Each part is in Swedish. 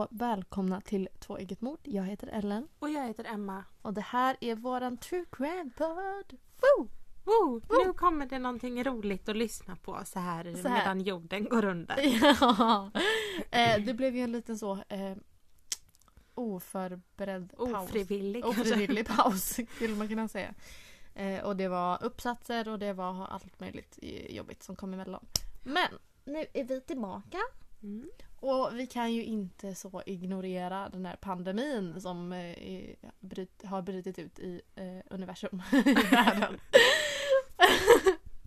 och välkomna till Två eget mord. Jag heter Ellen Och jag heter Emma. och det här är våran true crime podd. Woo! Woo! Nu kommer det någonting roligt att lyssna på så här, Så här. medan jorden går under. Ja. Eh, det blev ju en liten så eh, oförberedd paus. Ofrivillig. Ofrivillig paus skulle man kunna säga. Eh, och det var uppsatser och det var allt möjligt jobbigt som kom emellan. Men nu är vi tillbaka. Mm. Och vi kan ju inte så ignorera den här pandemin som eh, är, bryt, har brutit ut i eh, universum. i världen.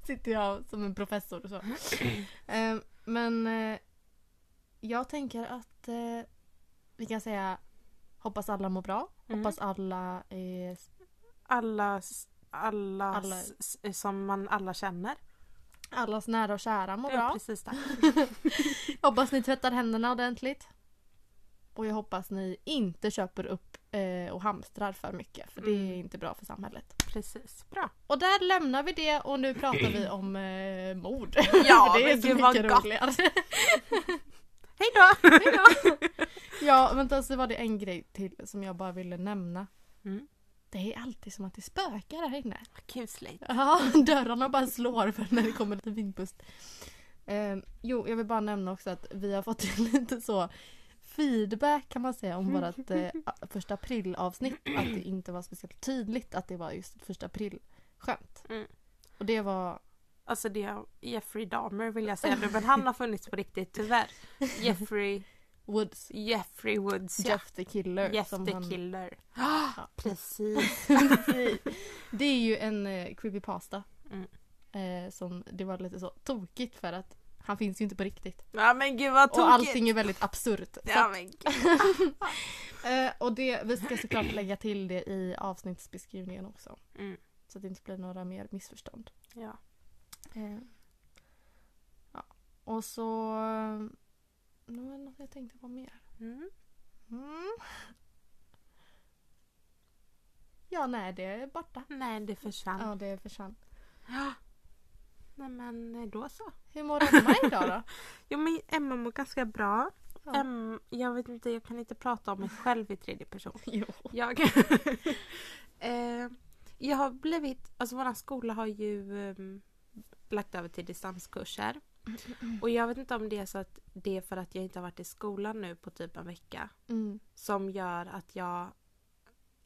Sitter jag som en professor och så. Eh, men eh, jag tänker att eh, vi kan säga hoppas alla mår bra. Mm. Hoppas alla är Alla, alla, Alla- som man alla känner. Allas nära och kära mår Ja, bra. precis det. hoppas ni tvättar händerna ordentligt. Och jag hoppas ni inte köper upp eh, och hamstrar för mycket för det är Mm. inte bra för samhället. Precis. Bra. Och där lämnar vi det och nu pratar vi om eh, mord. Ja, det är men så gud mycket roligare. Hej då! ja, vänta så var det en grej till som jag bara ville nämna. Mm. Det är alltid som att det spökar här inne. Kusligt. Ja, dörrarna bara slår för när det kommer lite vindpust. Eh, jo, jag vill bara nämna också att vi har fått lite så feedback kan man säga om vårt eh, första april avsnitt. Att det inte var speciellt tydligt att det var just ett första april skämt. Mm. Och det var Alltså det är Jeffrey Dahmer vill jag säga nu men han har funnits på riktigt tyvärr. Jeffrey, Woods, Jeffrey Woods ja. Jeff the Killer. Jeff the han- Killer. Ja. Precis. det är ju en eh, creepypasta. Mm. Eh, som det var lite så tokigt för att han finns ju inte på riktigt. Ja men gud vad tokigt. Och allting är väldigt absurt. Ja men gud. eh, och det, vi ska såklart lägga till det i avsnittsbeskrivningen också. Mm. Så att det inte blir några mer missförstånd. Ja. Eh, ja. Och så... Det var något jag tänkte på mer. Mm. Mm. Ja, nej, det är borta. Nej det försvann. Ja, det försvann. Ja. Nej men eh, då så. Hur mår Emma idag då? Jo men Emma mår ganska bra. Ja. Em, jag vet inte, jag kan inte prata om mig själv i tredje person. Jo. Jag, eh, jag har blivit, alltså våran skola har ju ehm, lagt över till distanskurser. Och jag vet inte om det är så att det är för att jag inte har varit i skolan nu på typ en vecka. Mm. Som gör att jag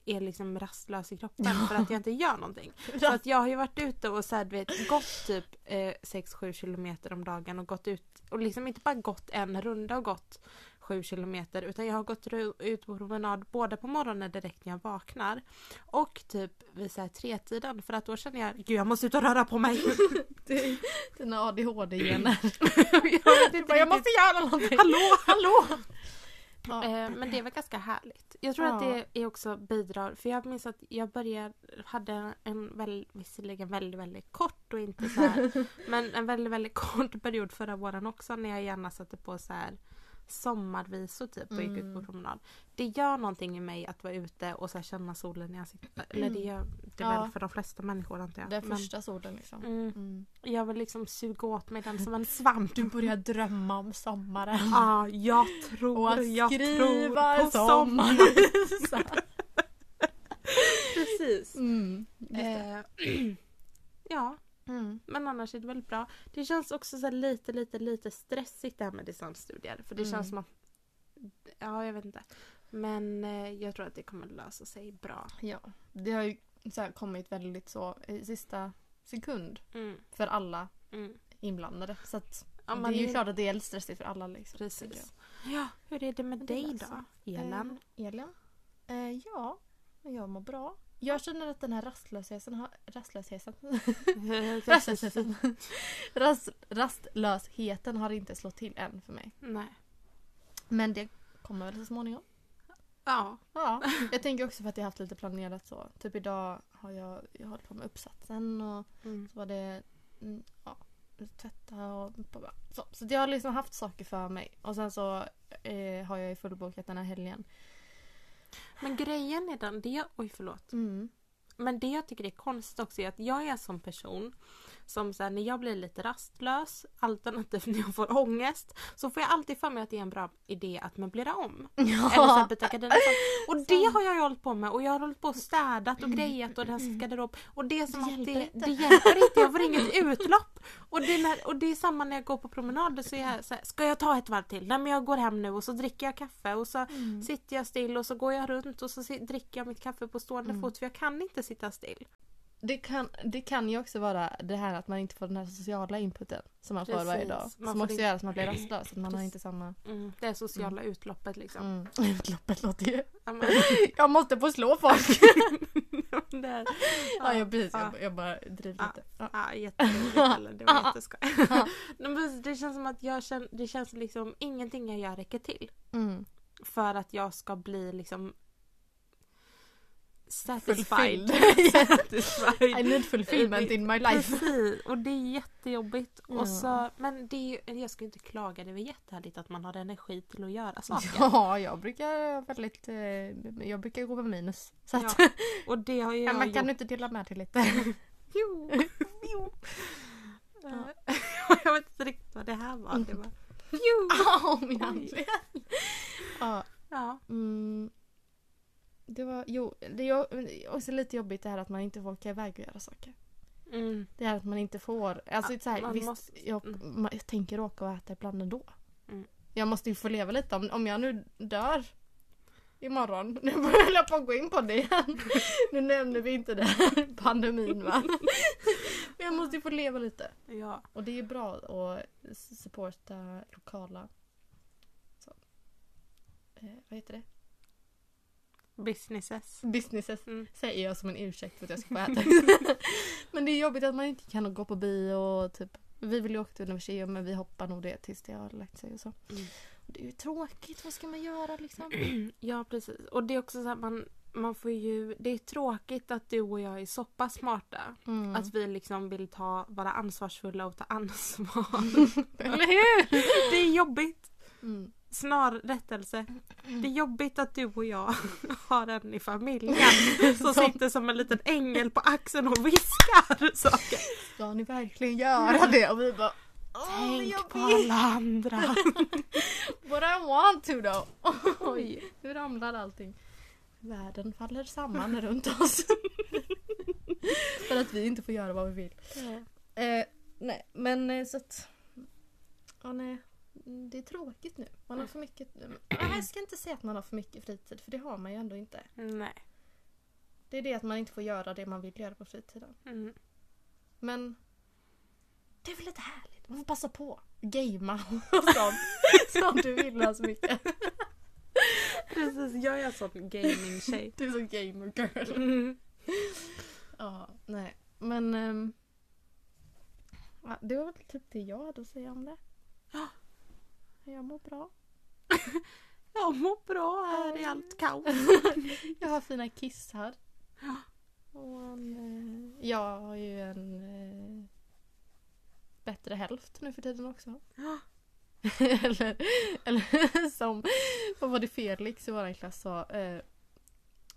är liksom rastlös i kroppen för att jag inte gör någonting. Så att jag har ju varit ute och så här, vet, gått typ eh, 6-7 kilometer om dagen och gått ut och liksom inte bara gått en runda och gått 7 kilometer utan jag har gått ut på promenad både på morgonen direkt när jag vaknar och typ vid så här tretiden för att då känner jag gud jag måste ut och röra på mig. Dina ADHD-gener. jag, inte Jag måste göra någonting. Hallå, hallå! Ja. Eh, men det var ganska härligt. Jag tror att Ja. det är också bidrar. För jag minns att jag började, hade en väl, visserligen väldigt, väldigt kort och inte så här, men en väldigt, väldigt kort period förra våren också när jag gärna satte på så här sommarvisor typ och gick ut Mm. på promenad. Det gör någonting i mig att vara ute och så känna solen i ansiktet. Eller det gör det Ja. väl för de flesta människor antar jag. Den första solen liksom. mm, Mm. jag vill liksom suga åt mig den som en svamp. Du börjar drömma om sommaren. Ja, jag tror, Och att jag tror på sommaren. Precis. Mm. Eh, ja, Mm. men annars är det väldigt bra. Det känns också så lite, lite, lite stressigt det här med distansstudier. För det Mm. känns som att... Ja, jag vet inte. Men eh, jag tror att det kommer lösa sig bra. Ja, det har ju så kommit väldigt så i sista sekund Mm, för alla mm. inblandade. Så att Ja, det är ju är- klart att det är stressigt för alla. Liksom. Precis. Ja, hur är det med det dig då, Elen? Eh, Elin? Eh, ja, jag mår bra. Jag känner att den här rastlösheten har... Rastlösheten? rastlösheten. Rast, rastlösheten har inte slått till än för mig. Nej. Men det kommer väl så småningom. Ja. Ja, jag tänker också för att jag haft lite planerat så. Typ idag har jag, jag hållit på med uppsatsen och Mm. så var det mm, ja, tvätta och så. Så jag har liksom haft saker för mig. Och sen så eh, har jag ju fullbokat den här helgen. Men grejen är den, det... Oj, förlåt. Mm. Men det jag tycker är konstigt också är att jag är en sån person som så här, när jag blir lite rastlös alternativt när jag får ångest så får jag alltid för mig att det är en bra idé att möblera om. Eller så här, byta gardiner och det har jag ju hållit på med och jag har hållit på och städat och grejat och rensat garderob. Och det är som Det att det, inte. det hjälper inte, jag får inget utlopp. Och det, är när, och det är samma när jag går på promenader så är jag så här, ska jag ta ett varv till? Nej men jag går hem nu och så dricker jag kaffe och så Mm. sitter jag still och så går jag runt och så dricker jag mitt kaffe på stående Mm. fot för jag kan inte sitta still. Det kan, det kan ju också vara det här att man inte får den här sociala inputen som man får varje Precis. dag. Man som också inte- gör att man blir rastlös. Att man har Precis. inte samma... Mm, det är sociala utloppet liksom. Mm. Utloppet låter ju... Jag måste få slå folk! det är, ja, jag, precis, ja. jag, jag bara driver Ja. lite. Ja. Ja, jätteroligt eller det var jätteskoj. Det känns som att jag känner, det känns liksom ingenting jag gör räcker till. Mm. För att jag ska bli liksom. Satisfied. satisfied. I need fulfillment in my life. Precis, och det är jättejobbigt. Ja. Och så, men det är jag ska inte klaga, det är jättehärligt att man har energi till att göra saker. Ja, jag brukar väldigt... eh, Jag brukar gå med minus. Så att, Ja, Och det har jag man kan gjort. inte dela med dig lite? Jo. jo. Ja. jag vet inte riktigt vad det här var. Det var... Åh, min Oj. handled! Ja, Ja. mm, det var... Jo, det är också lite jobbigt det här att man inte får åka iväg och göra saker. Mm. Det här att man inte får... Alltså Ja, så här, visst, måste- jag, mm. man, jag tänker åka och äta ibland ändå. Mm. Jag måste ju få leva lite. Om, om jag nu dör imorgon. Nu börjar jag på att gå in på det igen. nu nämner vi inte det här pandemin va. Men jag måste ju få leva lite. Ja. Och det är bra att supporta lokala så. Eh, vad heter det? Businesses. Businesses. Mm. Säger jag som en ursäkt för att jag ska få äta. Men det är jobbigt att man inte kan gå på bio och typ vi vill ju åka till universitet men vi hoppar nog det tills det har lagt sig och så. Mm. Det är ju tråkigt, vad ska man göra liksom? Ja precis. Och det är också så här man, man får ju, det är tråkigt att du och jag är så pass smarta. Mm. Att vi liksom vill ta, vara ansvarsfulla och ta ansvar. Eller hur? det är jobbigt. Mm. Snar rättelse. Det är jobbigt att du och jag har en i familjen som sitter som en liten ängel på axeln och viskar saker. Ska ni verkligen göra det? Och vi bara Tänk jag på alla andra. But I want to though. Oj, nu ramlar allting. Världen faller samman runt oss. För att vi inte får göra vad vi vill. Eh, nej, men eh, så att... Ja, nej. Det är tråkigt nu. Man har för mycket... Jag ska inte säga att man har för mycket fritid, för det har man ju ändå inte. Nej. Det är det att man inte får göra det man vill göra på fritiden. Mm. Men det är väl lite härligt. Man får passa på. Gamea och sånt. som du vill så mycket. Precis, jag är en sån gaming-tjej. Du är så gamer girl. Mm. Ja, nej. Men... ja, det var väl typ det jag hade att säga om det. Ja. Jag mår bra. Jag mår bra här i allt kaos. Jag har fina kissar. Ja. Och en, eh, jag har ju en eh, bättre hälft nu för tiden också. Ja. eller, eller som, vad var det Felix i vår klass sa? Eh,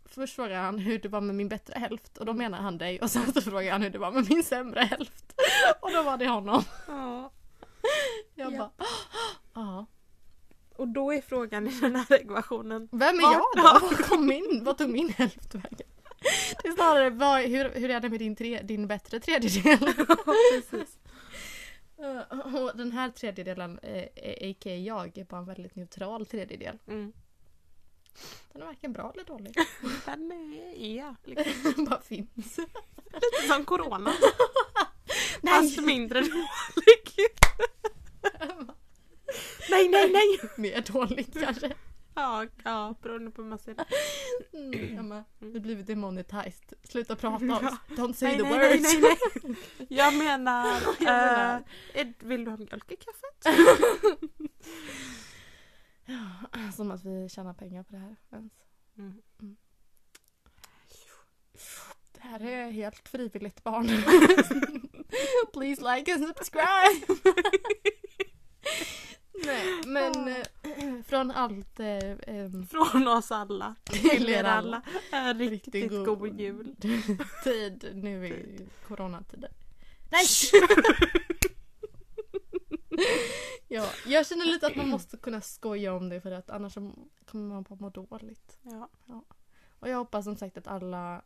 först frågade han hur det var med min bättre hälft och då menar han dig och sen så frågade han hur det var med min sämre hälft. Och då var det honom. Ja. Jag Ja. bara, ja. Och då är frågan i den här ekvationen. Vem är jag då? min, vad tog min hälft vägen? Det är snarare, vad, hur, hur är det med din, tre, din bättre tredjedel? Precis. Eh, Och den här tredjedelen, eh, a.k.a. jag, är bara en väldigt neutral tredjedel. Mm. Den är varken bra eller dålig. Den är, är liksom bara finns. lite som corona. Fast mindre dålig. Nej, nej, nej. Mer dålig kanske. Ja, ja beroende på hur man ser det. Mm, med. Vi har blivit demonetized. Sluta prata om Ja. Don't say Nej, the nej, words. nej, nej, nej. Jag menar, Jag menar. är- vill du ha mjölk i kaffet? Ja, Som att vi tjänar pengar på det här ens. Mm. Det här är helt frivilligt barn. Please like and subscribe! Nej, men eh, från allt eh, em, Från oss alla. till er alla. En riktigt god, jul. tid nu i coronatider. Nej! ja, jag känner lite att man måste kunna skoja om det för att annars så kommer man bara må dåligt. Ja. Och jag hoppas som sagt att alla,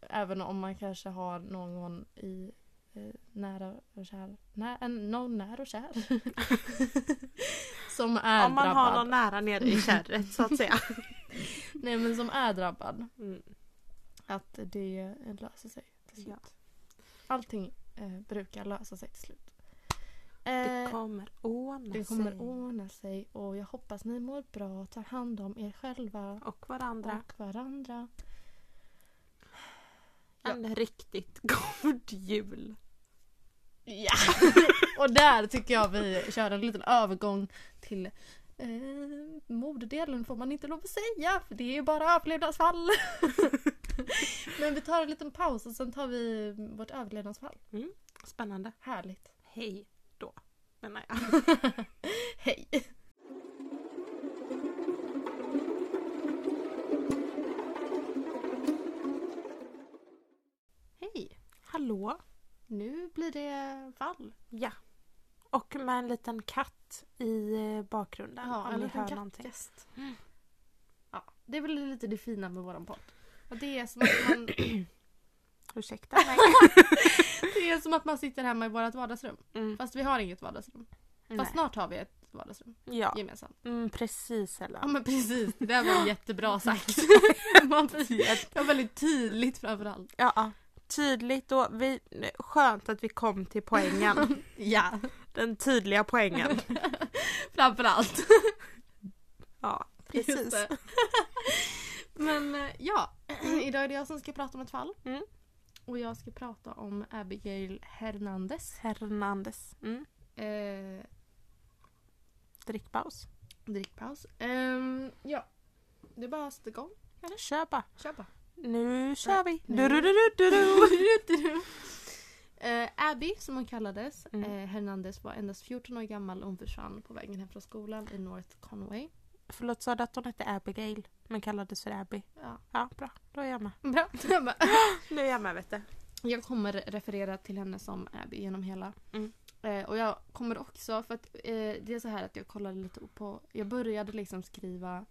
även om man kanske har någon i eh, nära och kär, nä, någon nära och kär. som är Om man drabbad. har någon nära nere i kärret så att säga. Nej men som är drabbad. Mm. Att det löser sig till slut. Ja. Allting eh, brukar lösa sig till slut. Det Eh, kommer ordna det kommer sig. ordna sig och jag hoppas ni mår bra och tar hand om er själva Och varandra. och varandra. Ja. En riktigt god jul. Ja! och där tycker jag vi kör en liten övergång till eh, modedelen får man inte lov att säga för det är ju bara överlevnadsfall. Men vi tar en liten paus och sen tar vi vårt överlevnadsfall. Spännande. Härligt. Hej då. Menar jag. Hej! Nu blir det fall. Ja. Och med en liten katt i eh, bakgrunden. Ja, en liten kattgäst. Ja, det är väl lite det fina med våran podd. Att det är som att man, Ursäkta mig. det är som att man sitter hemma i vårt vardagsrum. Mm. Fast vi har inget vardagsrum. Fast Nej. snart har vi ett vardagsrum Ja. gemensamt. Mm, precis Ella. Ja men precis, det där var jättebra sagt. Det var väldigt tydligt framförallt. Ja, ja. Tydligt och vi, skönt att vi kom till poängen. Ja, Den tydliga poängen. framförallt. Ja, precis. Men eh, ja, idag är det jag som ska prata om ett fall. Mm. Och jag ska prata om Abigail Hernandez. Hernandez. Mm. Eh, Drickpaus. drickpaus. Ehm, ja, det är bara att sätta igång. Kör bara. Kör bara. Nu kör vi. Nu. Du, du, du. Eh, Abby, som hon kallades, Mm. eh, Hernandez var endast 14 år gammal och hon försvann på vägen hem från skolan i North Conway. Förlåt, sa du att hon hette Abigail men kallades för Abby? Ja. Ja, bra. Då är jag med. Bra. Nu är jag med vet du. Jag kommer referera till henne som Abby genom hela. Mm. Eh, och jag kommer också, för att det är så här att jag kollade lite på, jag började liksom skriva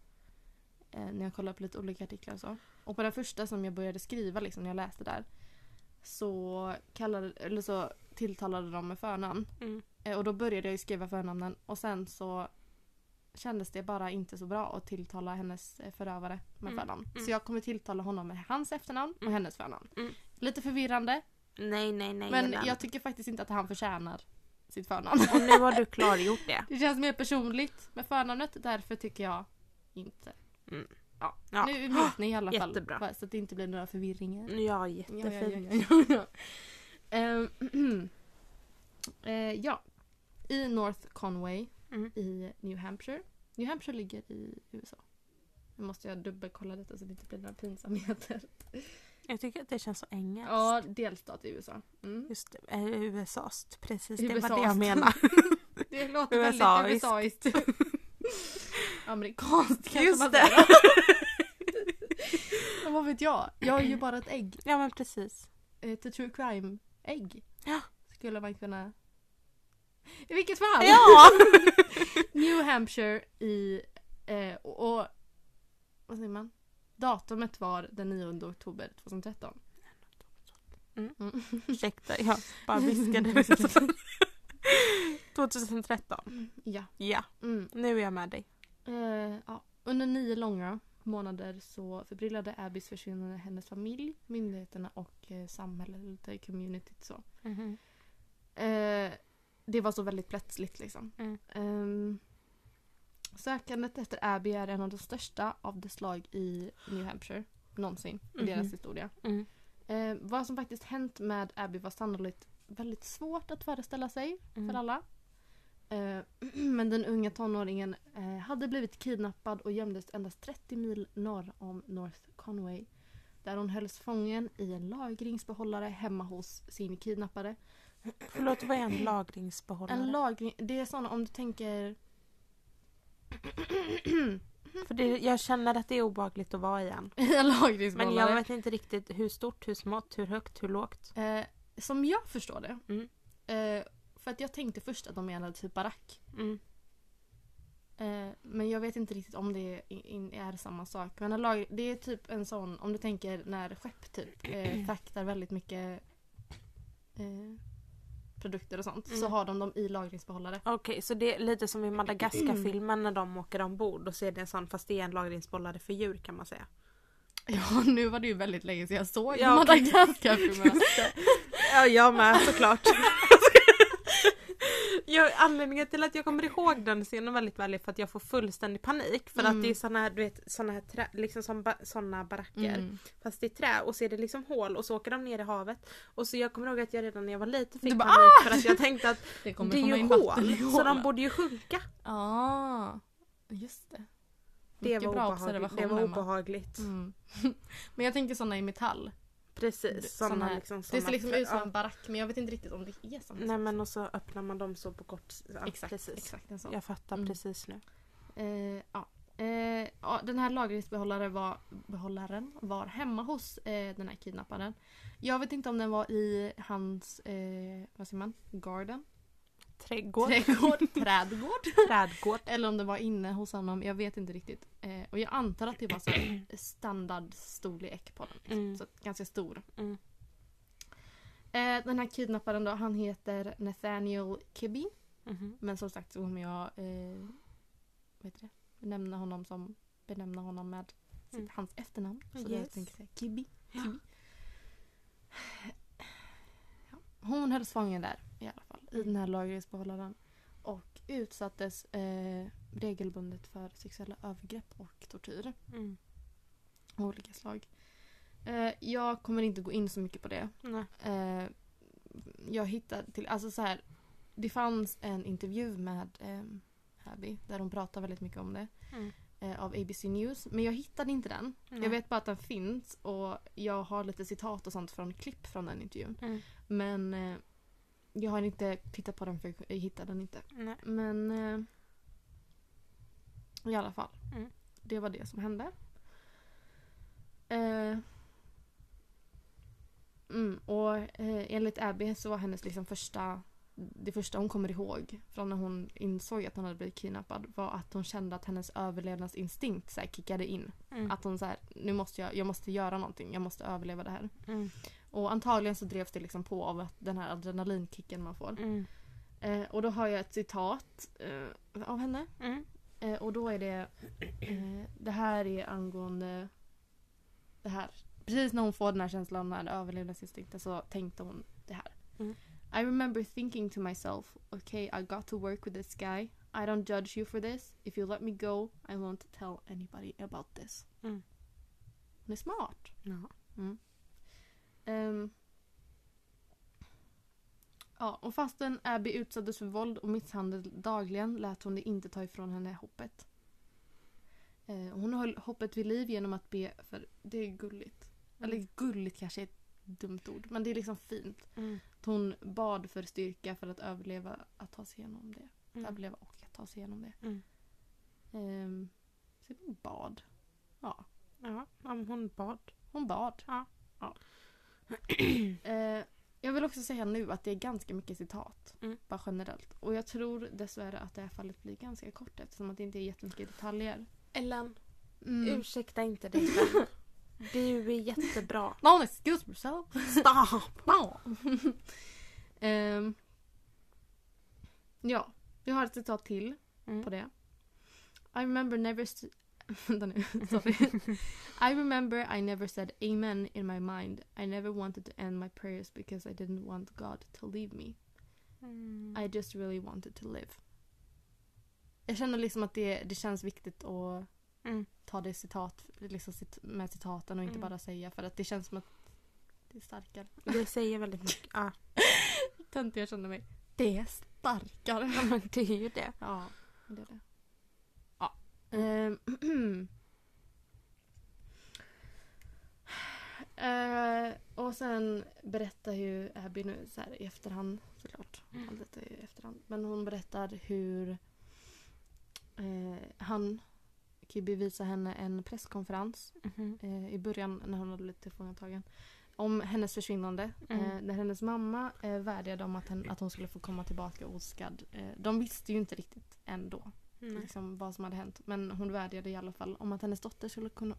när jag kollade på lite olika artiklar och så. Och på den första som jag började skriva liksom när jag läste där så, kallade, eller så tilltalade de med förnamn. Mm. Eh, och då började jag skriva förnamnen och sen så kändes det bara inte så bra att tilltala hennes eh, förövare med Mm, förnamn. mm. Så jag kommer tilltala honom med hans efternamn och Mm. hennes förnamn. Mm. Lite förvirrande Nej, nej, nej. men jag tycker faktiskt inte att han förtjänar sitt förnamn. Och nu har du klargjort det. Det känns mer personligt med förnamnet därför tycker jag inte. Ja. Ja. Nu vet ni i alla fall. Jättebra. Så att det inte blir några förvirringar. Ja, jättefint. ja, ja, ja. Ehm, eh, ja. I North Conway Mm. i New Hampshire. New Hampshire ligger i USA. Nu måste jag dubbelkolla detta så det inte blir några pinsamheter. Jag tycker att det känns så engelskt. Ja, delstat i USA. Mm. Just det, eh, USAs. Precis, det var det jag menade. Det låter väldigt USAiskt. Amerikanskt kanske Just man det. säger. Vad vet jag? Jag är ju bara ett ägg. Ja, men precis. Ett true crime-ägg. Ja. Skulle man kunna... I vilket fall! Ja! New Hampshire i... Eh, och, och... Vad säger man? Datumet var den 9 oktober 2013. Mm. Mm. Ursäkta, jag bara viskade. 2013. ja. Ja, Mm. nu är jag med dig. Eh, ja. Under nio långa månader så förbryllade Abbys försvinnande hennes familj, myndigheterna och eh, samhället, communityt så. Mhm. Eh, det var så väldigt plötsligt liksom. Mm. Ehm, sökandet efter Abby är en av de största av dess slag i New Hampshire någonsin i Mhm. deras historia. Mm. Eh, vad som faktiskt hänt med Abby var sannolikt väldigt svårt att föreställa sig Mm. för alla. Eh, men den unga tonåringen eh, hade blivit kidnappad och gömdes endast 30 mil norr om North Conway. Där hon hölls fången i en lagringsbehållare hemma hos sin kidnappare. Förlåt, vad är en lagringsbehållare? En lagring, det är såna om du tänker... För det, jag känner att det är obehagligt att vara i en. en Men lagringsbehållare. jag vet inte riktigt hur stort, hur smått, hur högt, hur lågt. Eh, som jag förstår det. Mm. Eh, för att jag tänkte först att de menade typ barack. Mm. Eh, men jag vet inte riktigt om det in, är samma sak. Men en lag, det är typ en sån, om du tänker när skepp typ eh, fraktar väldigt mycket eh, produkter och sånt. Så Mm. har de dem i lagringsbehållare. Okej, så det är lite som i Madagaskar-filmen när de åker ombord och ser det en sån fast det är en lagringsbollare för djur kan man säga. Ja, nu var det ju väldigt länge sedan jag såg Ja, okej. Madagaskar-filmerna. Ja, jag med såklart. jag, anledningen till att jag kommer ihåg den scenen väldigt väl är för att jag får fullständig panik. För Mm. att det är såna här, du vet, såna här trä, liksom som ba, såna baracker. Mm. Fast det är trä och så är det liksom hål och så åker de ner i havet. Och så jag kommer ihåg att jag redan när jag var liten fick bara, panik för att jag tänkte att Det kommer det är ju hål. i Så de borde ju sjunka. Ah, just det. Det var, bra obehagligt. det var obehagligt. Mm. men jag tänker såna i metall. Precis. Såna Såna, liksom, Det såna ser liksom ut som en barack men jag vet inte riktigt om det är en Nej men och så öppnar man dem så på kort... Ja, Exakt, precis. exakt en sån. Jag fattar Mm. precis nu. Eh, ja. Eh, ja, den här lagringsbehållaren var, behållaren var hemma hos eh, den här kidnapparen. Jag vet inte om den var i hans, eh, vad säger man, garden? Trädgård. Trädgård? Trädgård? Trädgård. Eller om den var inne hos honom, jag vet inte riktigt. Eh, och jag antar att det var så standardstorlek på den. Liksom. Mm. Så ganska stor. Mm. Eh, den här kidnapparen då, han heter Nathaniel Kibbe. Mhm. Men som sagt så kommer jag eh, vad det? benämna honom som benämna honom med sitt, Mm. hans efternamn. Så Yes. jag tänker säga Kibbe. Ja. Hon hölls fången där i alla fall. I den här lagringsbehållaren. Och utsattes eh, regelbundet för sexuella övergrepp och tortyr Mm. av olika slag. Eh, jag kommer inte gå in så mycket på det. Eh, jag hittade till, alltså så här. Det fanns en intervju med eh, Abby där hon pratar väldigt mycket om det. Mm. Eh, av ABC News. Men jag hittade inte den. Nej. Jag vet bara att den finns och jag har lite citat och sånt från klipp från den intervjun. Mm. Men eh, jag har inte tittat på den för jag hittade den inte. Nej. Men eh, i alla fall. Mm. Det var det som hände. Eh, mm, och eh, enligt Abby så var hennes liksom första det första hon kommer ihåg från när hon insåg att hon hade blivit kidnappad var att hon kände att hennes överlevnadsinstinkt så här, kickade in. Mm. Att hon så här, nu måste jag, jag måste göra någonting, jag måste överleva det här. Mm. Och antagligen så drevs det liksom på av att den här adrenalinkicken man får. Mm. Eh, och då har jag ett citat eh, av henne. Mm. Eh, och då är det eh, Det här är angående Det här. Precis när hon får den här känslan, den här överlevnadsinstinkten så tänkte hon det här. Mm. I remember thinking to myself, okay I got to work with this guy. I don't judge you for this. If you let me go I won't tell anybody about this. Mm. Hon är smart. Ja. Ehm. ja, och fastän Abby utsattes för våld och misshandel dagligen lät hon det inte ta ifrån henne hoppet. Eh, hon höll hoppet vid liv genom att be för det är gulligt. Eller gulligt kanske är ett dumt ord, men det är liksom fint. Mm. Hon bad för styrka för att överleva att ta sig igenom det. Mm. Överleva och att ta sig igenom det. Mm. Ehm, så hon bad. Ja, Ja, hon bad. hon bad. Ja. ja. Eh, jag vill också säga nu att det är ganska mycket citat. Mm. Bara generellt. Och jag tror dessvärre att det här fallet blir ganska kort eftersom att det inte är jättemycket detaljer. Ellen, Mm. ursäkta inte dig. Du är jättebra. Någon excuse yourself. Stop! No. Ehm, ja, vi har ett citat till Mm. på det. I remember never... Vänta nu, sorry. I remember I never said amen in my mind. I never wanted to end my prayers because I didn't want God to leave me. Mm. I just really wanted to live. Jag känner liksom att det, det känns viktigt att Mm. ta det citat, liksom cit, med citaten och inte Mm. bara säga för att det känns som att det är starkare. Det säger väldigt mycket. Ja, Töntig jag känner mig. Det är starkare. Ja, men det är ju det. Ja, det är det. Ja. Ehm, Eh, och sen berättar ju Abby nu så här i efterhand såklart. Mm. Allt detta är efterhand. Men hon berättar hur eh, han, Kibby visar henne en presskonferens Mhm. eh, i början när hon hade blivit tillfångatagen. om hennes försvinnande. Mm. Eh, när hennes mamma eh, vädjade om att, hen, att hon skulle få komma tillbaka oskadd. Eh, de visste ju inte riktigt ändå Nej. liksom, vad som hade hänt. Men hon vädjade i alla fall om att hennes dotter skulle kunna,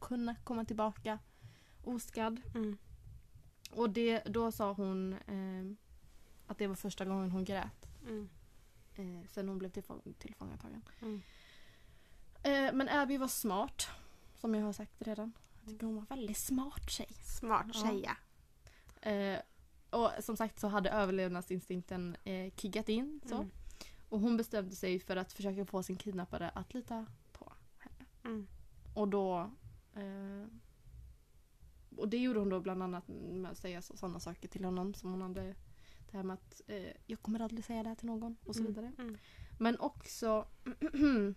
kunna komma tillbaka oskadd. Mm. Och det, då sa hon eh, att det var första gången hon grät. Mm. Eh, sen hon blev tillfång- tillfångatagen. Mm. Eh, men Abby var smart. Som jag har sagt redan. Jag tycker hon var väldigt smart tjej. Smart Ja. tjeja. Eh, och som sagt så hade överlevnadsinstinkten eh, kickat in. Så. Mm. Och hon bestämde sig för att försöka få sin kidnappare att lita på henne. Mm. Och då... Eh, och det gjorde hon då bland annat med att säga sådana saker till honom som hon hade... Det här med att eh, jag kommer aldrig säga det här till någon och så Mm. vidare. Mm. Men också...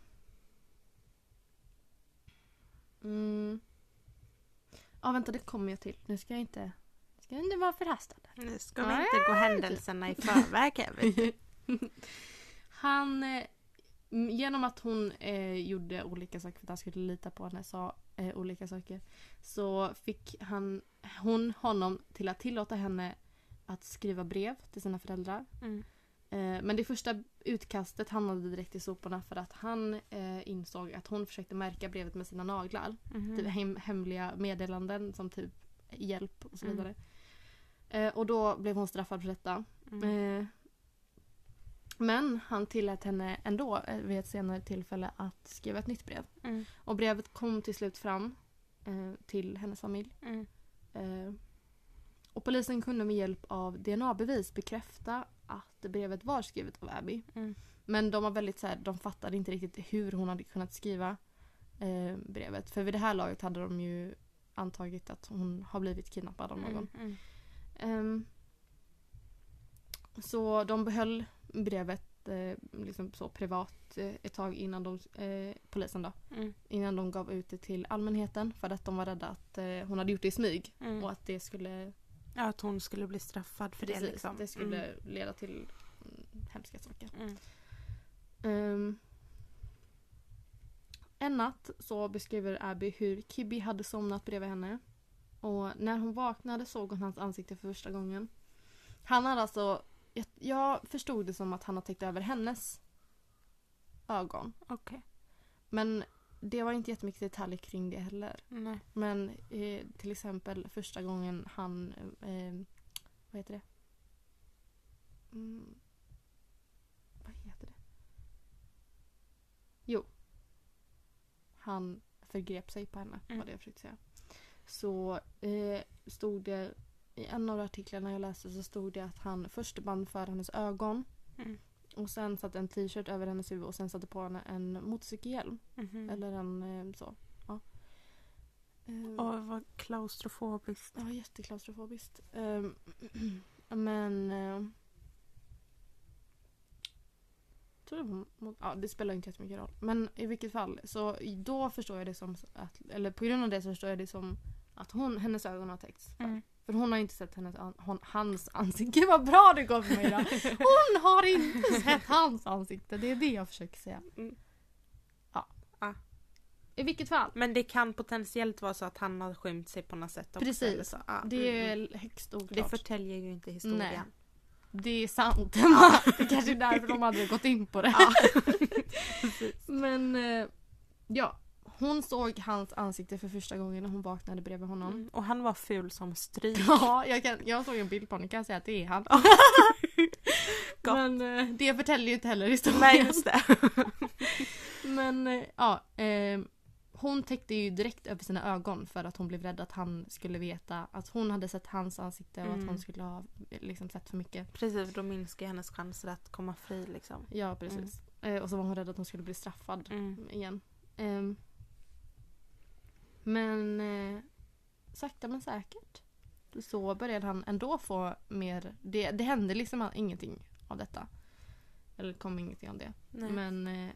mm. Ja vänta det kommer jag till. Nu ska jag inte... Ska jag inte vara förhastad. Nu ska vi inte gå händelserna i förväg här du. Han... Eh, genom att hon eh, gjorde olika saker för att han skulle lita på henne, sa eh, olika saker. Så fick han, hon honom till att tillåta henne att skriva brev till sina föräldrar. Mm. Eh, men det första utkastet hamnade direkt i soporna för att han eh, insåg att hon försökte märka brevet med sina naglar. Mhm. Typ hem, hemliga meddelanden som typ hjälp och så Mm. vidare. Eh, och då blev hon straffad för detta. Mm. Men han tillät henne ändå vid ett senare tillfälle att skriva ett nytt brev. Mm. Och brevet kom till slut fram eh, till hennes familj. Mm. Eh, och polisen kunde med hjälp av DNA-bevis bekräfta att brevet var skrivet av Abby. Mm. Men de var väldigt så här, de fattade inte riktigt hur hon hade kunnat skriva eh, brevet. För vid det här laget hade de ju antagit att hon har blivit kidnappad av någon. Mm. Ehm, så de behöll brevet eh, liksom så privat eh, ett tag innan de, eh, polisen då, Mm. innan de gav ut det till allmänheten för att de var rädda att eh, hon hade gjort det i smyg Mm. och att det skulle, Ja, att hon skulle bli straffad för det precis, liksom. det skulle leda till mm, hemska saker. Mm. Ehm, en natt så beskriver Abby hur Kibby hade somnat bredvid henne. Och när hon vaknade såg hon hans ansikte för första gången. Han hade alltså, jag, jag förstod det som att han har täckt över hennes ögon. Okej. Men det var inte jättemycket detaljer kring det heller. Nej. Men eh, till exempel första gången han, eh, vad heter det? Mm, vad heter det? Jo. Han förgrep sig på henne, Mm. var det jag försökte säga. Så eh, stod det, i en av artiklarna jag läste så stod det att han först band för hennes ögon Mm. Och sen satte en t-shirt över hennes huvud och sen satte på henne en motorcykelhjälm. Mhm. Eller en eh, så. Ja. Eh, Åh, vad klaustrofobiskt. Ja, jätteklaustrofobiskt. Ehm, men... Uh, tror det, var mot, ja, det spelar inte jättemycket roll. Men i vilket fall, så då förstår jag det som att, eller på grund av det så förstår jag det som att hon, hennes ögon har täckts. Mm. För hon har inte sett hennes, hon, hans ansikte. Gud vad bra det går för mig idag. Hon har inte sett hans ansikte. Det är det jag försöker säga. Mm. Ja. Ah. I vilket fall. Men det kan potentiellt vara så att han har skymt sig på något sätt också. Precis. Så. Ja, Det mm, är högst mm. oklart. det förtäljer ju inte historien. Nej. Det är sant. det kanske är därför de hade gått in på det. Ja. Men eh, ja. Hon såg hans ansikte för första gången när hon vaknade bredvid honom. Mm. Och han var ful som stryk. Ja, jag, kan, jag såg en bild på honom kan jag säga att det är han. Men eh, det förtäljer ju inte heller historien. Nej just det. Men eh, ja. Eh, hon täckte ju direkt över sina ögon för att hon blev rädd att han skulle veta att hon hade sett hans ansikte och Mm. att hon skulle ha eh, liksom, sett för mycket. Precis, då minskar hennes chanser att komma fri liksom. Ja, precis. Eh, och så var hon rädd att hon skulle bli straffad. Mm. igen. Ehm, men eh, sakta men säkert så började han ändå få mer... Det, det hände liksom ingenting av detta. Eller kom ingenting av det. Nej. Men eh,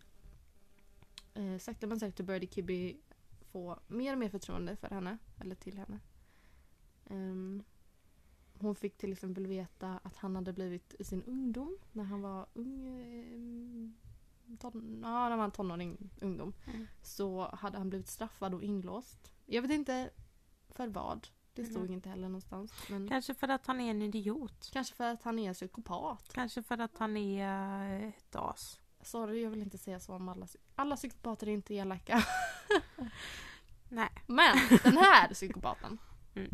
eh, sakta men säkert började Kibby få mer och mer förtroende för henne. Eller till henne. Ehm, hon fick till exempel veta att han hade blivit i sin ungdom när han var ung. Ton, ja, när han var en tonåring, ungdom. Mm. Så hade han blivit straffad och inlåst. Jag vet inte för vad. Det stod Mhm. inte heller någonstans. Men Kanske för att han är en idiot. kanske för att han är psykopat. Kanske för att han är eh, ett as. Sorry, jag vill inte säga så om alla. Alla psykopater är inte elaka. Nej. Men den här psykopaten. Mm.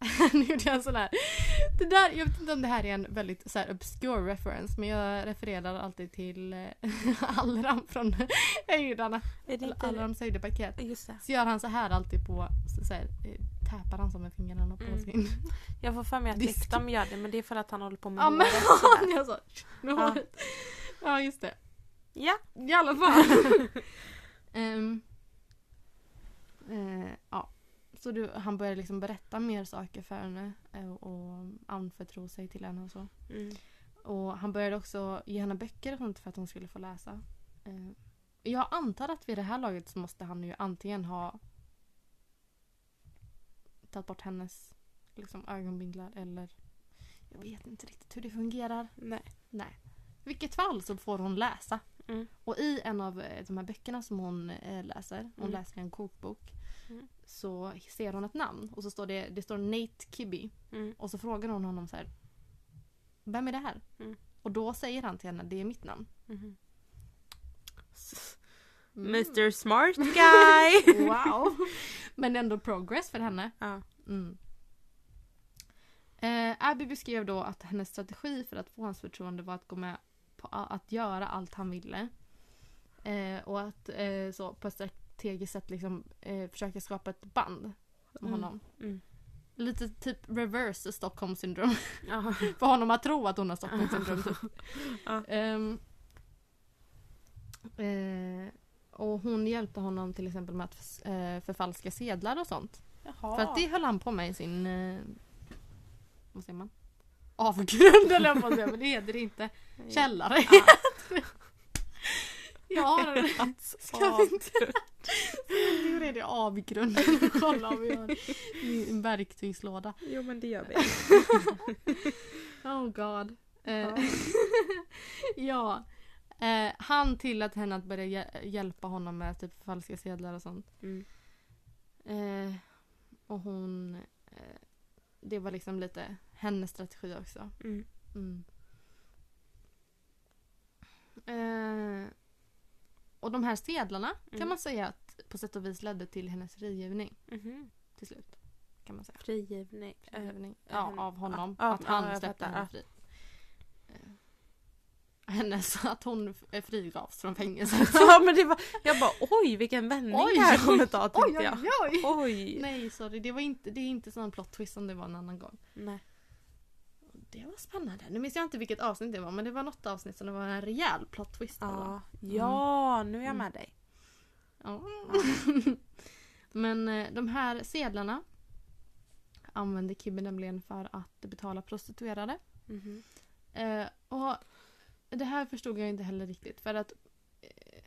nu gjorde jag sån här. Det där, jag vet inte om det här är en väldigt så här, obscure reference men jag refererar alltid till eh, Allram från Höjdarna. Allrams höjdepaket. Just det. Så gör han så här alltid på, så, så här, eh, täpar han som med fingrarna på Mm. sin... Jag får för mig att. Viktam gör det men det är för att han håller på med Ja men Ja. Ja just det. Ja. I alla fall. Ehm, eh, ja. Så du, han började liksom berätta mer saker för henne eh, och anförtro sig till henne och så. Mm. Och han började också ge henne böcker och sånt för att hon skulle få läsa. Eh, jag antar att vid det här laget så måste han ju antingen ha tagit bort hennes liksom, ögonbindlar eller jag vet inte riktigt hur det fungerar. Nej. Nej. I vilket fall så får hon läsa. Mm. Och i en av eh, de här böckerna som hon läser, hon Mm. läser en kokbok, Mm. Så ser hon ett namn och så står det, det står Nate Kibby Mm. och så frågar hon honom så här. Vem är det här? Mm. Och då säger han till henne, det är mitt namn. Mhm. Mm. Mr Smart Guy! Wow! Men ändå progress för henne. ja. Mm. Eh, Abby beskrev då att hennes strategi för att få hans förtroende var att gå med på att göra allt han ville. Eh, och att eh, så på ett strategiskt sätt liksom, eh, försöka skapa ett band med Mm. honom. Mm. Lite typ reverse Stockholm syndrom. För honom att tro att hon har Stockholm syndrom. Typ. Ehm, eh, och hon hjälpte honom till exempel med att eh, förfalska sedlar och sånt. Jaha. För att det höll han på med i sin... Eh, vad säger man? Avgrund eller jag på att säga, men det heter det inte. Källare. Ja. Ja, ska vi inte... Nu är det avgrunden. Kolla om vi har en verktygslåda. Jo men det gör vi. Oh god. Eh, Ja. ja. Eh, han tillät henne att börja hjä- hjälpa honom med typ falska sedlar och sånt. Mm. Eh, och hon... Eh, det var liksom lite hennes strategi också. Mm. Mm. Eh, och de här sedlarna kan Mm. man säga att på sätt och vis ledde till hennes frigivning Mhm. till slut. Kan man säga. Frigivning. Eh, Frigivning. eh, Ja, henne- av honom. ja, att han jag släppte henne fri. Eh, hennes, att hon eh, frigavs från fängelset. Ja men det var, jag bara oj vilken vändning Oj, det här oj, kommer ta oj, tänkte jag. oj, oj! Oj! Nej, sorry. Det, var inte, det är inte sån plot twist som det var en annan gång. Nej. Det var spännande. Nu minns jag inte vilket avsnitt det var men det var något avsnitt som det var en rejäl plot twist. Ja, ja nu är jag Mm. med dig. Ja. Men eh, de här sedlarna använde Kibbe nämligen för att betala prostituerade. Mhm. Eh, och det här förstod jag inte heller riktigt för att eh,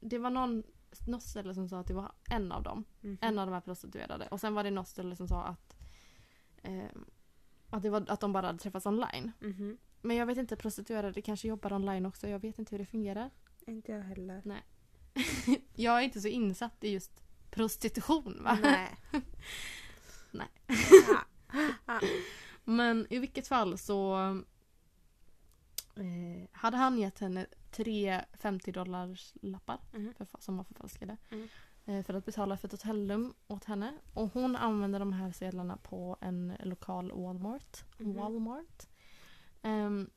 det var någon, något ställe som sa att det var en av dem. Mhm. En av de här prostituerade. Och sen var det något ställe som sa att, eh, att, det var, att de bara hade träffats online. Mhm. Men jag vet inte, prostituerade kanske jobbar online också. Jag vet inte hur det fungerar. Inte jag heller. Jag är inte så insatt i just prostitution va? Nej. Nej. Men i vilket fall så eh, hade han gett henne tre 50 dollars lappar Mhm. för, som var förfalskade. Mm. Eh, för att betala för ett hotellrum åt henne. Och hon använde de här sedlarna på en lokal Walmart. Mhm. Walmart. Ehm,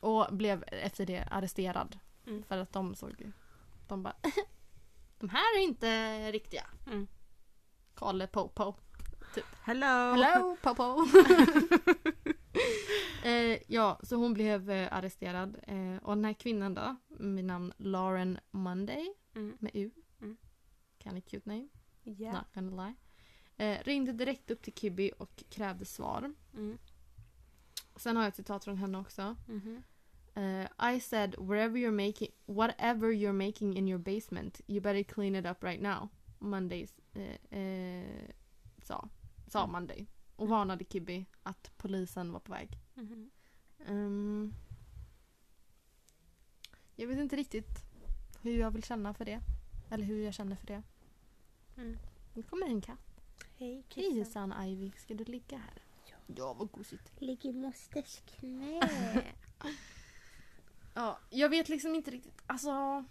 och blev efter det arresterad. Mm. För att de såg De bara De här är inte riktiga. Mm. Kalle Popo. Hello! Hello Popo! eh, ja, så hon blev eh, arresterad. Eh, och den här kvinnan då, med namn Lauren Monday Mm. med U. Mm. Kind of cute name, Ja. not gonna lie. Eh, ringde direkt upp till Kibby och krävde svar. Mm. Sen har jag ett citat från henne också. Mhm. Eh, I said wherever you're making, whatever you're making in your basement, you better clean it up right now. Mondays eh, eh, sa, sa Mm. Monday. Och varnade Kibby att polisen var på väg. Mhm. Ehm, jag vet inte riktigt hur jag vill känna för det. Eller hur jag känner för det. Mm. Nu kommer en katt. Hej Hej Sanna Ivy, ska du ligga här? Ja. Ja, vad gosigt. Ligg i mosters knä. Ja, jag vet liksom inte riktigt, alltså...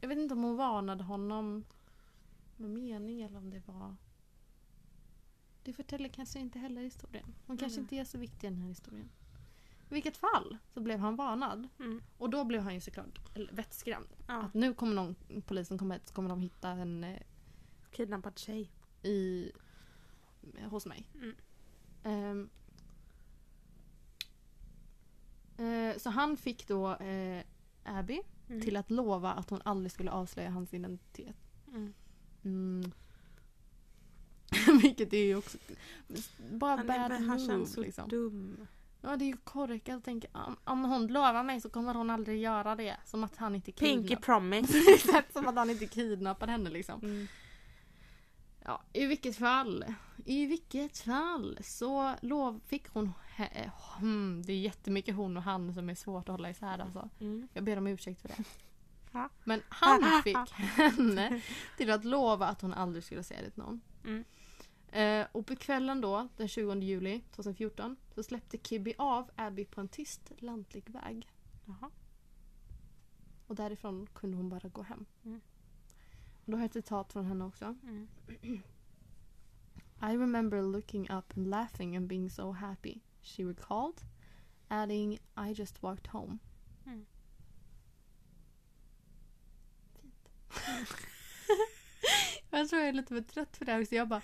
Jag vet inte om hon varnade honom med mening eller om det var... Det förtäller kanske inte heller historien. Hon kanske Mm. inte är så viktig i den här historien. I vilket fall så blev han varnad. Mm. Och då blev han ju såklart vettskrämd. Ja. Att nu kommer någon, polisen kommer hit så kommer de hitta en eh, Kidnappad tjej. i, hos mig. Mm. Ehm, eh, så han fick då eh, Abby Mm. till att lova att hon aldrig skulle avslöja hans identitet. Mm. Mm. Vilket är ju också bara Han, bad är, han move känns så liksom. dum. Ja det är ju korkat. Tänker om, om hon lovar mig så kommer hon aldrig göra det. Som att han inte Pinky kidnappar. promise. som att han inte kidnappade henne liksom. Mm. Ja, i vilket fall. I vilket fall så lov fick hon... Hmm, det är jättemycket hon och han som är svårt att hålla isär alltså. Mm. Jag ber om ursäkt för det. Men han fick henne till att lova att hon aldrig skulle säga det till någon. Mm. Eh, och på kvällen då, den 20 juli 2014, så släppte Kibby av Abby på en tyst lantlig väg. Jaha. Och därifrån kunde hon bara gå hem. Mm. Och då har jag ett citat från henne också. Mm. I remember looking up and laughing and being so happy, she recalled, adding I just walked home. Mm. Fint. jag tror jag är lite för trött för det här också. Jag bara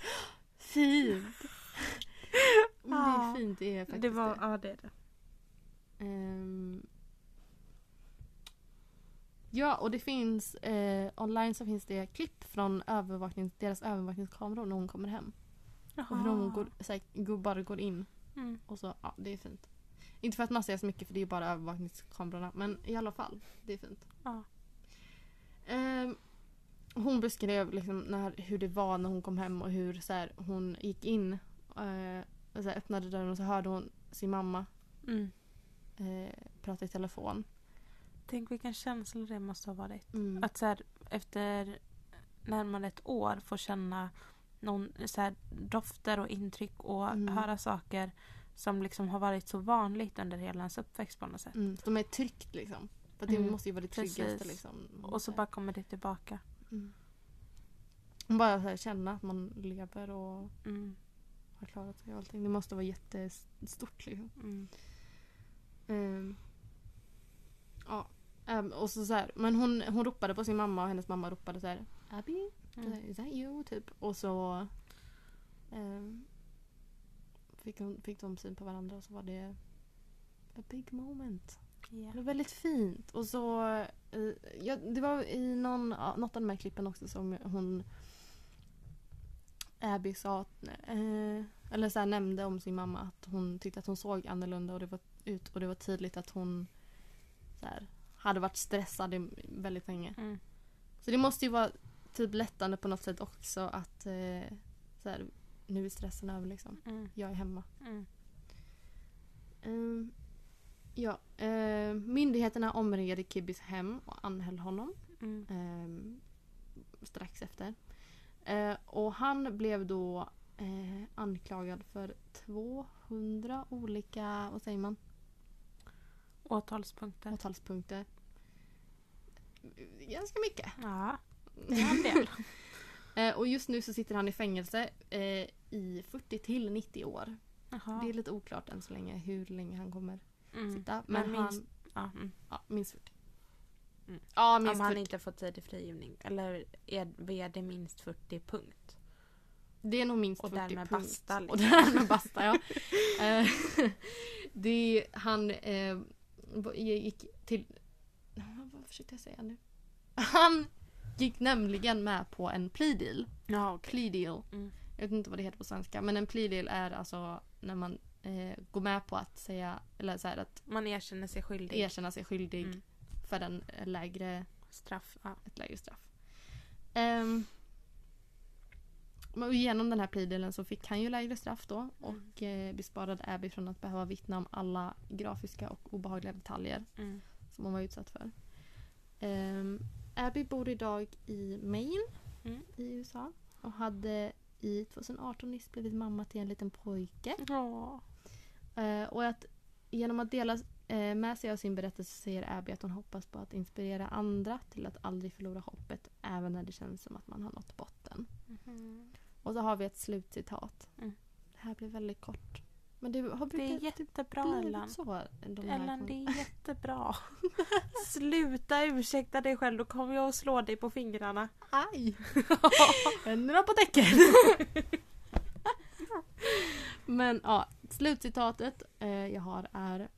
fint. Men det är fint, det är faktiskt Det var, ja det är det. Ehm. ja, och det finns eh, online så finns det klipp från övervaknings, deras övervakningskameror när hon kommer hem. Och hur de går, här, bara går in Mm. och så, ja det är fint. Inte för att man ser så mycket för det är bara övervakningskamerorna men i alla fall, det är fint. Ja. Ehm, hon beskrev liksom när, hur det var när hon kom hem och hur så här, hon gick in eh, och så här, öppnade dörren och så hörde hon sin mamma Mm. eh, prata i telefon. Tänk vilken känsla det måste ha varit. Mm. Att så här, efter närmare ett år få känna någon, så här, dofter och intryck och Mm. höra saker som liksom har varit så vanligt under hela ens uppväxt på något sätt. Mm, de är tryggt liksom. För det Mm, måste ju vara det tryggaste liksom. Och så bara kommer det tillbaka. Mm. Bara så här, känna att man lever och Mm. har klarat sig och allting. Det måste vara jättestort liksom. Mm. Ehm, ja. Ehm, och så, så här, men hon, hon ropade på sin mamma och hennes mamma ropade så här Abby, Mm. is that you? Typ. Och så ehm, fick, hon, fick de syn på varandra och så var det a big moment. Ja. Det var väldigt fint. Och så... Eh, ja, det var i någon, något av de här klippen också som hon... Abby sa att, eh, eller så här, nämnde om sin mamma att hon tyckte att hon såg annorlunda och det var, ut och det var tydligt att hon så här, hade varit stressad väldigt länge. Mm. Så det måste ju vara typ lättande på något sätt också att eh, så här, nu är stressen över liksom. Mm. Jag är hemma. Mm. Ehm, ja, eh, myndigheterna omringade Kibbys hem och anhöll honom Mm. ehm, strax efter. Eh, och han blev då eh, anklagad för 200 olika, vad säger man, Åtalspunkter. åtalspunkter. Ganska mycket. Ja, det är en del. Eh, och just nu så sitter han i fängelse eh, i 40 till 90 år. Jaha. Det är lite oklart än så länge hur länge han kommer Mm. sitta. Men, Men minst, han, ja, mm. ja, minst 40. Mm. Ja, minst Om han 40. inte får tid i frigivning. Eller är, är det minst 40 punkt? Det är nog minst Och 40 därmed punkt. basta, Och liksom. därmed basta, ja. Eh, det, han eh, gick till... Vad försökte jag säga nu? Han gick nämligen med på en plea deal. Ja, okej. Plea deal. Mm. Jag vet inte vad det heter på svenska. Men en plea deal är alltså när man eh, går med på att säga, eller så att Man erkänner sig skyldig. erkänna sig skyldig Mm. för en eh, lägre Straff. Ja. ett lägre straff. Um, och genom den här plea så fick han ju lägre straff då och eh, besparade Abby från att behöva vittna om alla grafiska och obehagliga detaljer Mm. som hon var utsatt för. Um, Abby bor idag i Maine Mm. i USA och hade i 2018 nyss blivit mamma till en liten pojke. Ja. Eh, och att genom att dela eh, med sig av sin berättelse säger Abby att hon hoppas på att inspirera andra till att aldrig förlora hoppet även när det känns som att man har nått botten. Mhm. Och så har vi ett slutcitat. Mm. Det här blir väldigt kort. Men det har Det är jättebra Ellen. så. De Ellen, det är jättebra. Sluta ursäkta dig själv, då kommer jag att slå dig på fingrarna. Aj! Händerna på däcken! Men ja, slutcitatet eh, jag har är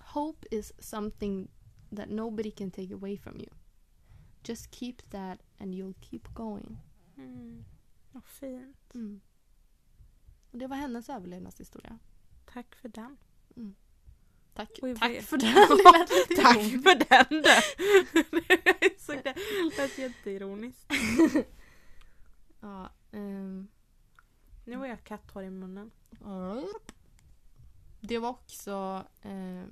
Hope is something that nobody can take away from you. Just keep that and you'll keep going. Mm. Vad fint. Mm. Och det var hennes överlevnadshistoria. Tack för den. Tack, Oj, tack för den! Det Tack ironiskt. för den du! Det. Lät jätteironiskt. Ja, ehm, Nu har jag katthår i munnen. Det var också... Eh,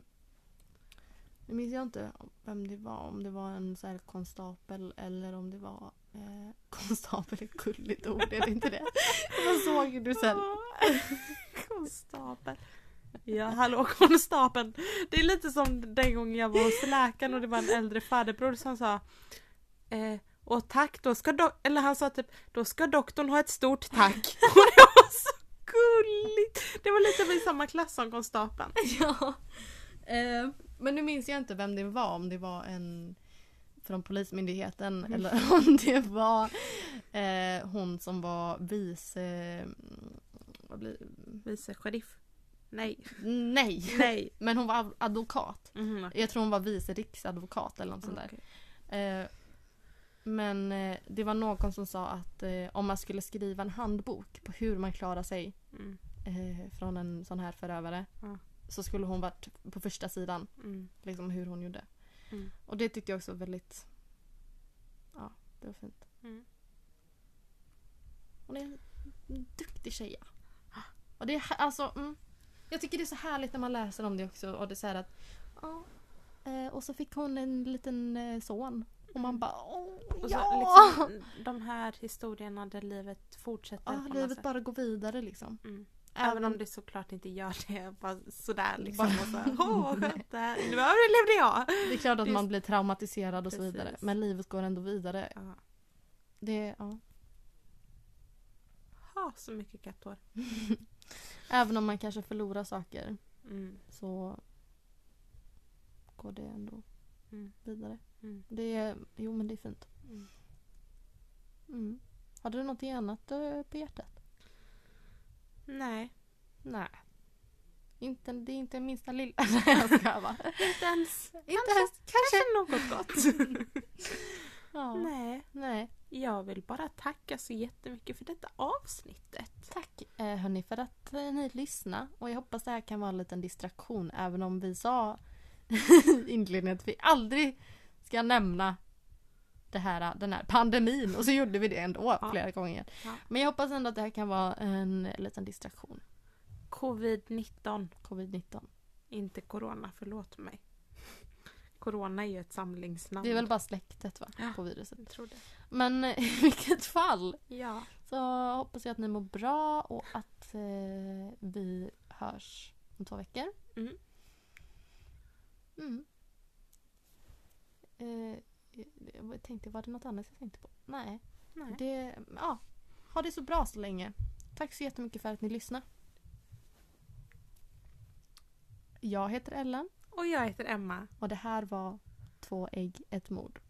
nu minns jag inte vem det var. Om det var en så konstapel eller om det var... Eh, konstapel är ett gulligt ord, är det inte det? Jag såg du sen... Konstapel. Ja, hallå konstapeln. Det är lite som den gången jag var hos läkaren och det var en äldre faderbror som sa eh, och tack, då ska do- eller han sa typ då ska doktorn ha ett stort tack. Och det var så gulligt! Det var lite i samma klass som konstapeln. Ja. Eh, men nu minns jag inte vem det var. Om det var en från Polismyndigheten eller om det var eh, hon som var vice... mm, vad blir, Vice sheriff. Nej. nej! Nej. Men hon var advokat. Mhm, Jag tror hon var vice riksadvokat eller något sånt där. okej. Eh, men eh, det var någon som sa att eh, om man skulle skriva en handbok på hur man klarar sig Mm, eh, från en sån här förövare Ja. så skulle hon varit på första sidan. mm, Liksom hur hon gjorde. Mm. Och det tyckte jag också var väldigt... Ja, det var fint. mm. Hon är en duktig tjej. Och det är alltså... Mm, jag tycker det är så härligt när man läser om det också. Och det är så att... Ja, eh, och så fick hon en liten eh, son. Och man bara åh, Och så ja! liksom, de här historierna där livet fortsätter ja, livet bara går vidare liksom. Mm. Även om det såklart inte gör det. Bara sådär liksom. Bara- Och så, Åh vad skönt det här. Nu överlevde jag! Det är klart att är- man blir traumatiserad och så vidare. Precis. Men livet går ändå vidare. Ja. Det, ja. Ha så mycket katthår. Även om man kanske förlorar saker Mm. så går det ändå Mm. vidare. Mm. Det är, jo men det är fint. Mm. Mm. Hade du något annat eh, på hjärtat? Nej. Nej. Inte, det är inte minsta lilla. Nej jag skojar bara. Inte ens. Inte ens kanske. Kanske något gott. Ja. Nej. Nej. Jag vill bara tacka så jättemycket för detta avsnittet. Tack eh, hörni för att eh, ni lyssnade. Och jag hoppas det här kan vara en liten distraktion. Även om vi sa i inledningen att vi aldrig ska nämna det här, den här pandemin. Och så gjorde vi det ändå Ja. flera gånger. Ja. Men jag hoppas ändå att det här kan vara en liten distraktion. Covid-19. Covid-19. Inte corona, förlåt mig. Corona är ju ett samlingsnamn. Det är väl bara släktet va? Ja. På viruset. Jag tror det. Men i vilket fall Ja. så hoppas jag att ni mår bra och att eh, vi hörs om två veckor. Mm. Mm. Eh, jag tänkte, var det något annat jag tänkte på? Nej. Nej. Det, ja, ha det så bra så länge. Tack så jättemycket för att ni lyssnade. Jag heter Ellen Och jag heter Emma. och det här var Två ägg, ett mord.